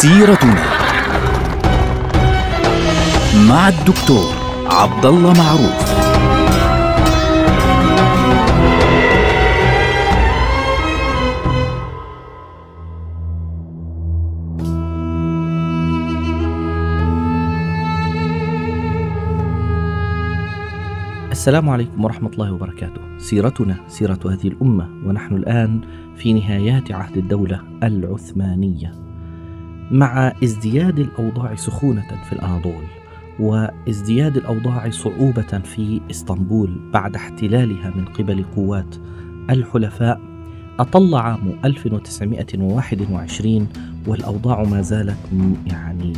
سيرتنا مع الدكتور عبد الله معروف السلام عليكم ورحمة الله وبركاته. سيرتنا سيرة هذه الأمة ونحن الآن في نهايات عهد الدولة العثمانية. مع ازدياد الأوضاع سخونة في الأناضول وازدياد الأوضاع صعوبة في إسطنبول بعد احتلالها من قبل قوات الحلفاء. أطل عام 1921 والأوضاع ما زالت يعني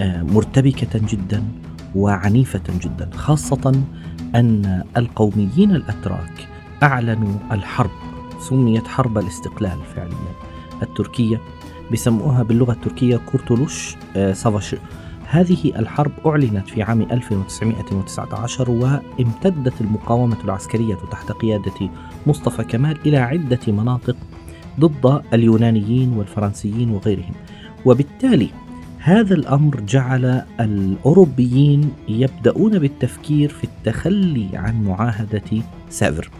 آه، مرتبكة جدا وعنيفة جدا خاصة أن القوميين الأتراك أعلنوا الحرب سميت حرب الاستقلال فعليا التركية. بسموها باللغة التركية كورتولوش آه، سافاش هذه الحرب أعلنت في عام 1919 وامتدت المقاومة العسكرية تحت قيادة مصطفى كمال إلى عدة مناطق ضد اليونانيين والفرنسيين وغيرهم. وبالتالي هذا الأمر جعل الأوروبيين يبدأون بالتفكير في التخلي عن معاهدة سافر.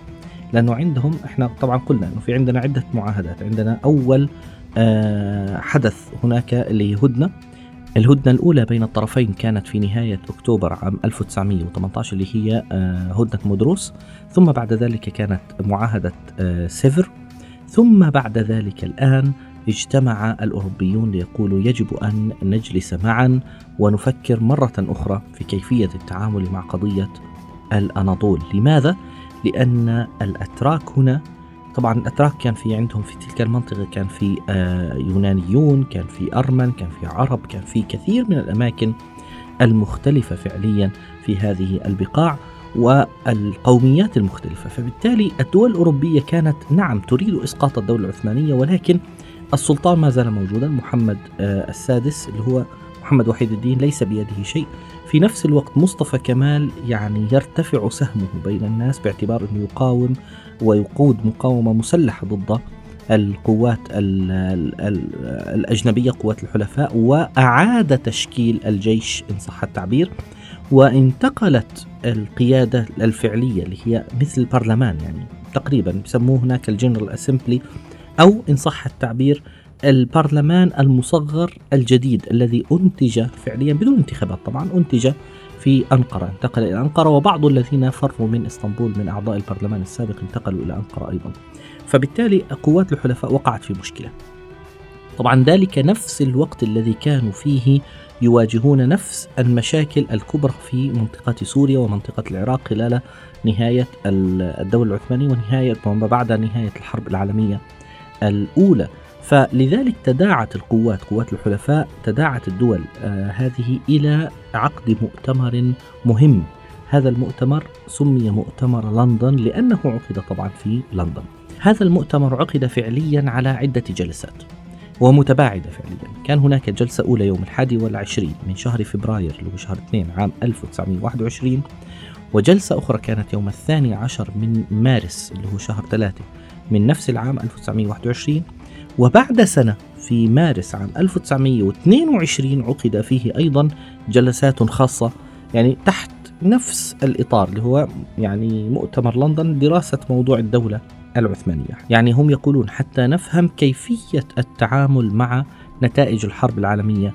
لأنه عندهم إحنا طبعا قلنا إنه في عندنا عدة معاهدات. عندنا أول آه، حدث هناك اللي هي هدنة. الهدنة الأولى بين الطرفين كانت في نهاية أكتوبر عام 1918 اللي هي آه، هدنة مدروس ثم بعد ذلك كانت معاهدة آه، سيفر. ثم بعد ذلك الآن اجتمع الأوروبيون ليقولوا يجب أن نجلس معا ونفكر مرة أخرى في كيفية التعامل مع قضية الأناضول. لماذا؟ لأن الأتراك هنا طبعا الأتراك كان في عندهم في تلك المنطقة كان في آه، يونانيون كان في أرمن كان في عرب كان في كثير من الأماكن المختلفة فعليا في هذه البقاع والقوميات المختلفة. فبالتالي الدول الأوروبية كانت نعم تريد إسقاط الدولة العثمانية ولكن السلطان ما زال موجودا محمد آه، السادس اللي هو محمد وحيد الدين ليس بيده شيء. في نفس الوقت مصطفى كمال يعني يرتفع سهمه بين الناس باعتبار أنه يقاوم ويقود مقاومة مسلحة ضد القوات ال ال ال الأجنبية قوات الحلفاء وأعاد تشكيل الجيش إن صح التعبير. وانتقلت القيادة الفعلية اللي هي مثل البرلمان يعني تقريبا بسموه هناك الجنرال أسمبلي أو إن صح التعبير البرلمان المصغر الجديد الذي أنتج فعليا بدون انتخابات طبعا أنتج في أنقرة. انتقل إلى أنقرة وبعض الذين فروا من إسطنبول من أعضاء البرلمان السابق انتقلوا إلى أنقرة أيضا. فبالتالي قوات الحلفاء وقعت في مشكلة. طبعا ذلك نفس الوقت الذي كانوا فيه يواجهون نفس المشاكل الكبرى في منطقة سوريا ومنطقة العراق خلال نهاية الدولة العثمانية ونهاية وما بعد نهاية الحرب العالمية الأولى. فلذلك تداعت القوات قوات الحلفاء تداعت الدول آه هذه إلى عقد مؤتمر مهم. هذا المؤتمر سمي مؤتمر لندن لأنه عقد طبعا في لندن. هذا المؤتمر عقد فعليا على عدة جلسات ومتباعدة فعليا. كان هناك جلسة أولى يوم الحادي والعشرين من شهر فبراير اللي هو شهر 2 عام 1921 وجلسة أخرى كانت يوم الثاني عشر من مارس اللي هو شهر ثلاثة من نفس العام 1921 وبعد سنة في مارس عام 1922 عقد فيه أيضا جلسات خاصة يعني تحت نفس الإطار اللي هو يعني مؤتمر لندن دراسة موضوع الدولة العثمانية. يعني هم يقولون حتى نفهم كيفية التعامل مع نتائج الحرب العالمية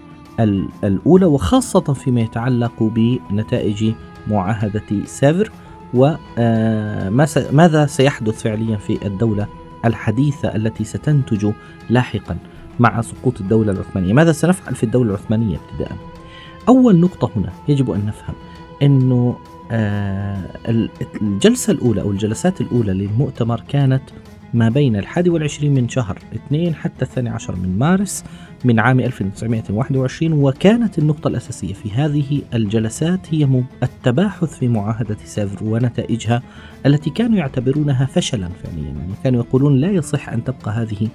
الأولى وخاصة فيما يتعلق بنتائج معاهدة سافر وماذا سيحدث فعليا في الدولة الحديثة التي ستنتج لاحقا مع سقوط الدولة العثمانية. ماذا سنفعل في الدولة العثمانية ابتداء أول نقطة هنا يجب أن نفهم أنه آه، الجلسة الأولى أو الجلسات الأولى للمؤتمر كانت ما بين الحادي والعشرين من شهر اثنين حتى الثاني عشر من مارس من عام 1921 وكانت النقطة الأساسية في هذه الجلسات هي التباحث في معاهدة سافر ونتائجها التي كانوا يعتبرونها فشلا فعليا. يعني كانوا يقولون لا يصح أن تبقى هذه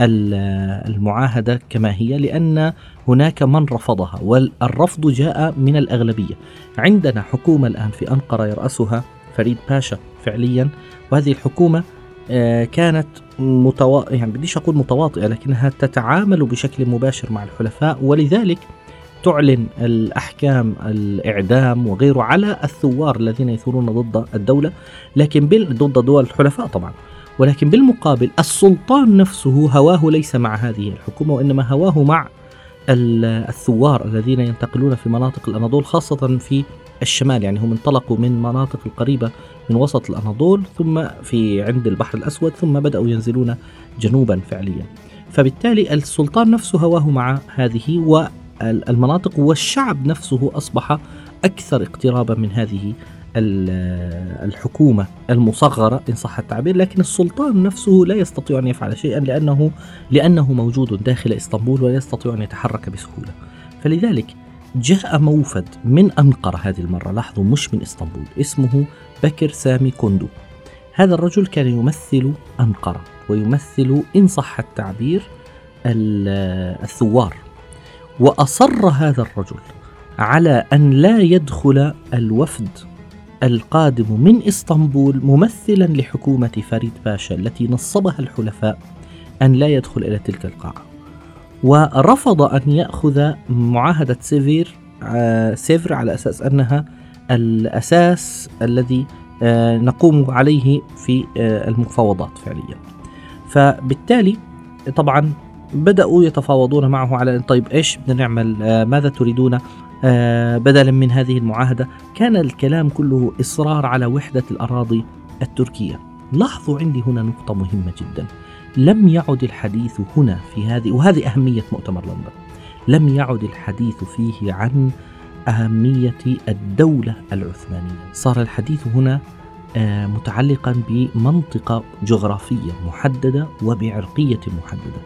المعاهدة كما هي لأن هناك من رفضها والرفض جاء من الأغلبية. عندنا حكومة الآن في أنقرة يرأسها فريد باشا فعليا وهذه الحكومة كانت متوا... يعني بديش أقول متواطئة لكنها تتعامل بشكل مباشر مع الحلفاء ولذلك تعلن الأحكام الإعدام وغيره على الثوار الذين يثورون ضد الدولة لكن بال... ضد دول الحلفاء طبعا. ولكن بالمقابل السلطان نفسه هواه ليس مع هذه الحكومة وإنما هواه مع الثوار الذين ينتقلون في مناطق الأناضول خاصة في الشمال يعني هم انطلقوا من مناطق القريبة من وسط الأناضول ثم في عند البحر الأسود ثم بدأوا ينزلون جنوبا فعليا. فبالتالي السلطان نفسه هواه مع هذه والمناطق والشعب نفسه أصبح أكثر اقترابا من هذه الحكومة المصغرة إن صح التعبير. لكن السلطان نفسه لا يستطيع أن يفعل شيئا لأنه لأنه موجود داخل إسطنبول ولا يستطيع أن يتحرك بسهولة. فلذلك جاء موفد من أنقرة هذه المرة لاحظوا مش من إسطنبول اسمه بكر سامي كوندو. هذا الرجل كان يمثل أنقرة ويمثل إن صح التعبير الثوار. وأصر هذا الرجل على أن لا يدخل الوفد القادم من إسطنبول ممثلا لحكومة فريد باشا التي نصبها الحلفاء أن لا يدخل إلى تلك القاعة. ورفض أن يأخذ معاهدة سيفير آه، سيفر على أساس أنها الأساس الذي آه، نقوم عليه في آه، المفاوضات فعليا. فبالتالي طبعا بدأوا يتفاوضون معه على طيب إيش بدنا نعمل ماذا تريدون بدلا من هذه المعاهدة. كان الكلام كله إصرار على وحدة الأراضي التركية. لاحظوا عندي هنا نقطة مهمة جدا. لم يعد الحديث هنا في هذه وهذه أهمية مؤتمر لندن. لم يعد الحديث فيه عن أهمية الدولة العثمانية. صار الحديث هنا آه، متعلقا بمنطقة جغرافية محددة وبعرقية محددة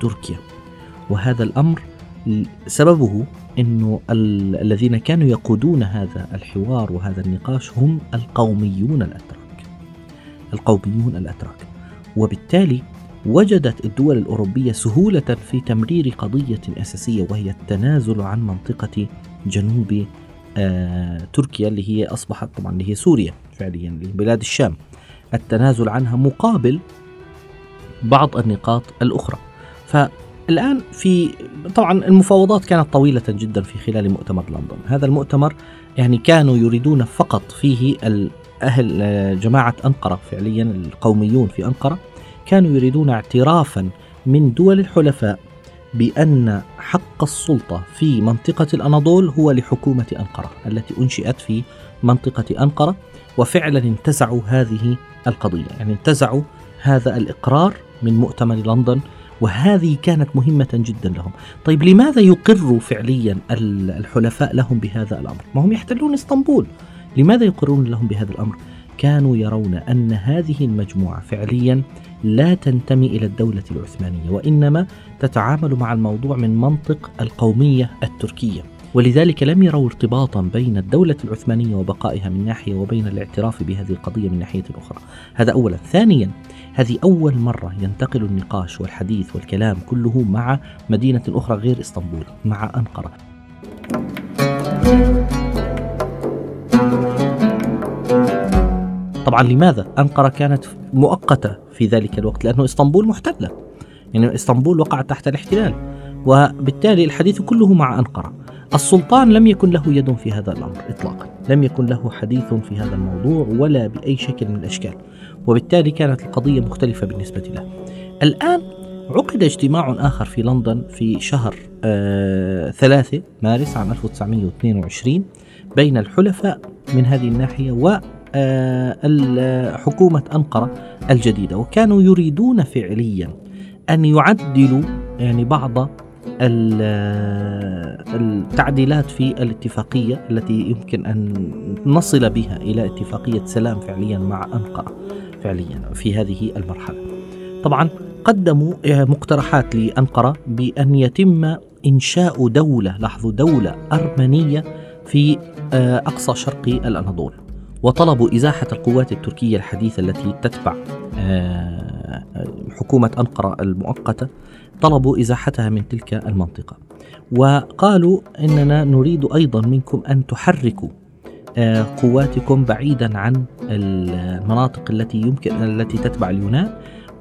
تركيا. وهذا الأمر سببه أنه الذين كانوا يقودون هذا الحوار وهذا النقاش هم القوميون الأتراك. القوميون الأتراك. وبالتالي وجدت الدول الأوروبية سهولة في تمرير قضية أساسية وهي التنازل عن منطقة جنوب آه تركيا اللي هي أصبحت طبعا اللي هي سوريا فعليا بلاد الشام. التنازل عنها مقابل بعض النقاط الأخرى. فالآن في طبعا المفاوضات كانت طويلة جدا في خلال مؤتمر لندن. هذا المؤتمر يعني كانوا يريدون فقط فيه أهل آه، جماعة أنقرة فعليا القوميون في أنقرة. كانوا يريدون اعترافا من دول الحلفاء بأن حق السلطة في منطقة الأناضول هو لحكومة أنقرة التي أنشئت في منطقة أنقرة وفعلا انتزعوا هذه القضية. يعني انتزعوا هذا الإقرار من مؤتمر لندن وهذه كانت مهمة جدا لهم. طيب لماذا يقر فعليا الحلفاء لهم بهذا الأمر؟ ما هم يحتلون إسطنبول. لماذا يقرون لهم بهذا الأمر؟ كانوا يرون أن هذه المجموعة فعليا لا تنتمي إلى الدولة العثمانية وإنما تتعامل مع الموضوع من منطق القومية التركية. ولذلك لم يروا ارتباطا بين الدولة العثمانية وبقائها من ناحية وبين الاعتراف بهذه القضية من ناحية أخرى. هذا أولا. ثانيا هذه أول مرة ينتقل النقاش والحديث والكلام كله مع مدينة أخرى غير إسطنبول مع أنقرة. طبعا لماذا؟ أنقرة كانت مؤقتة في ذلك الوقت؟ لأنه إسطنبول محتلة. يعني إسطنبول وقعت تحت الاحتلال. وبالتالي الحديث كله مع أنقرة. السلطان لم يكن له يد في هذا الأمر إطلاقا. لم يكن له حديث في هذا الموضوع ولا بأي شكل من الأشكال. وبالتالي كانت القضية مختلفة بالنسبة له. الآن عقد اجتماع آخر في لندن في شهر آه ثلاثة مارس عام 1922 بين الحلفاء من هذه الناحية و حكومة أنقرة الجديدة وكانوا يريدون فعليا أن يعدلوا يعني بعض التعديلات في الاتفاقية التي يمكن أن نصل بها إلى اتفاقية سلام فعليا مع أنقرة فعليا في هذه المرحلة. طبعا قدموا مقترحات لأنقرة بأن يتم إنشاء دولة لاحظوا دولة أرمنية في آه، أقصى شرق الأناضول. وطلبوا إزاحة القوات التركية الحديثة التي تتبع آه، حكومة أنقرة المؤقتة طلبوا إزاحتها من تلك المنطقة. وقالوا إننا نريد أيضا منكم أن تحركوا آه، قواتكم بعيدا عن المناطق التي يمكن التي تتبع اليونان.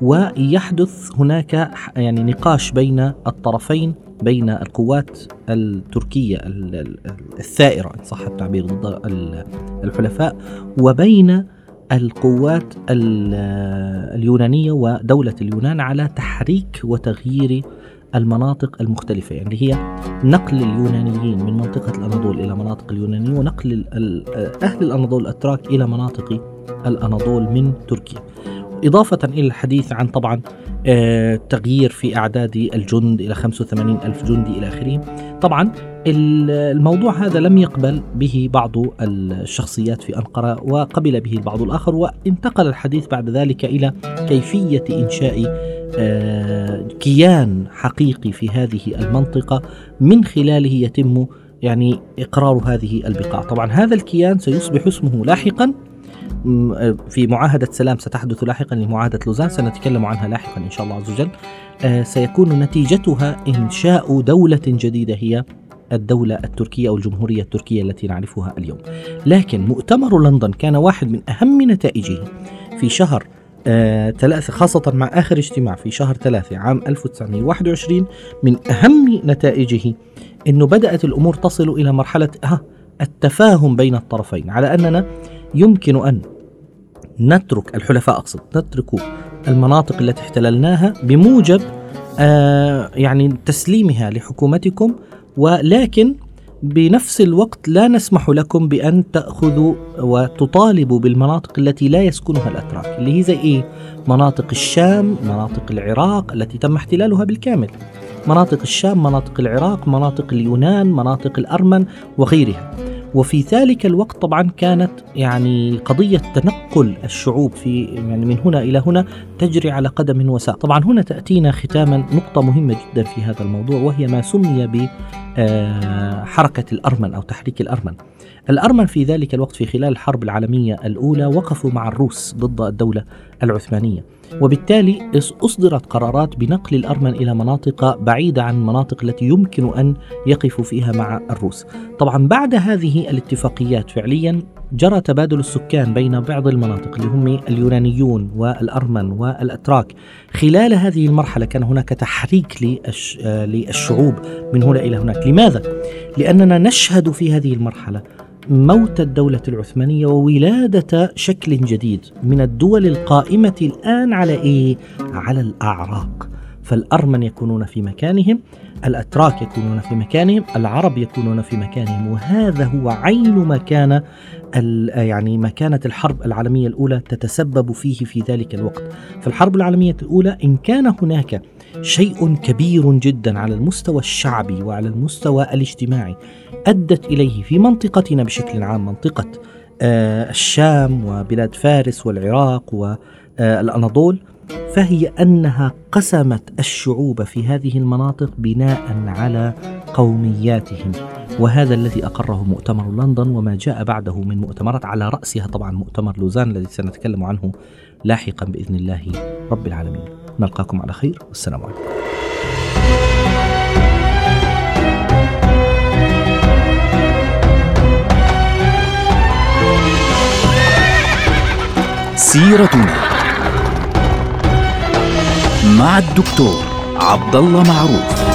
ويحدث هناك يعني نقاش بين الطرفين بين القوات التركية الثائرة إن صح التعبير ضد الحلفاء وبين القوات اليونانية ودولة اليونان على تحريك وتغيير المناطق المختلفة. يعني هي نقل اليونانيين من منطقة الأناضول إلى مناطق اليونانية ونقل أهل الأناضول الأتراك إلى مناطق الأناضول من تركيا. إضافة إلى الحديث عن طبعا آه، تغيير في أعداد الجند إلى 85 ألف جندي إلى آخره. طبعا الموضوع هذا لم يقبل به بعض الشخصيات في أنقرة وقبل به البعض الآخر وانتقل الحديث بعد ذلك إلى كيفية إنشاء آه، كيان حقيقي في هذه المنطقة من خلاله يتم يعني إقرار هذه البقاع. طبعا هذا الكيان سيصبح اسمه لاحقا في معاهدة سلام ستحدث لاحقا لمعاهدة لوزان سنتكلم عنها لاحقا إن شاء الله عز وجل. آه، سيكون نتيجتها إنشاء دولة جديدة هي الدولة التركية أو الجمهورية التركية التي نعرفها اليوم. لكن مؤتمر لندن كان واحد من أهم نتائجه في شهر آه ثلاثة خاصة مع آخر اجتماع في شهر ثلاثة عام 1921 من أهم نتائجه أنه بدأت الأمور تصل إلى مرحلة آه التفاهم بين الطرفين. على أننا يمكن أن نترك الحلفاء أقصد نترك المناطق التي احتللناها بموجب آه يعني تسليمها لحكومتكم ولكن بنفس الوقت لا نسمح لكم بأن تأخذوا وتطالبوا بالمناطق التي لا يسكنها الأتراك اللي هي زي إيه؟ مناطق الشام مناطق العراق التي تم احتلالها بالكامل مناطق الشام مناطق العراق مناطق اليونان مناطق الأرمن وغيرها وفي ذلك الوقت طبعا كانت يعني قضية تنقل الشعوب في يعني من هنا إلى هنا تجري على قدم وساق. طبعا هنا تأتينا ختاما نقطة مهمة جدا في هذا الموضوع وهي ما سمي بحركة آه، الأرمن أو تحريك الأرمن. الأرمن في ذلك الوقت في خلال الحرب العالمية الأولى وقفوا مع الروس ضد الدولة العثمانية. وبالتالي أصدرت قرارات بنقل الأرمن إلى مناطق بعيدة عن المناطق التي يمكن أن يقفوا فيها مع الروس. طبعا بعد هذه الاتفاقيات فعليا جرى تبادل السكان بين بعض المناطق اللي هم اليونانيون والأرمن والأتراك. خلال هذه المرحلة كان هناك تحريك للشعوب من هنا إلى هناك. لماذا؟ لأننا نشهد في هذه المرحلة موت الدولة العثمانية وولادة شكل جديد من الدول القائمة الآن على إيه؟ على الأعراق فالأرمن يكونون في مكانهم الأتراك يكونون في مكانهم العرب يكونون في مكانهم وهذا هو عين ما كان يعني ما كانت الحرب العالمية الأولى تتسبب فيه في ذلك الوقت فالحرب العالمية الأولى إن كان هناك شيء كبير جدا على المستوى الشعبي وعلى المستوى الاجتماعي أدت إليه في منطقتنا بشكل عام منطقة آه، الشام وبلاد فارس والعراق والأناضول فهي أنها قسمت الشعوب في هذه المناطق بناء على قومياتهم. وهذا الذي أقره مؤتمر لندن وما جاء بعده من مؤتمرات على رأسها طبعا مؤتمر لوزان الذي سنتكلم عنه لاحقا بإذن الله رب العالمين. نلقاكم على خير والسلام عليكم. سيرتنا مع الدكتور عبد الله معروف.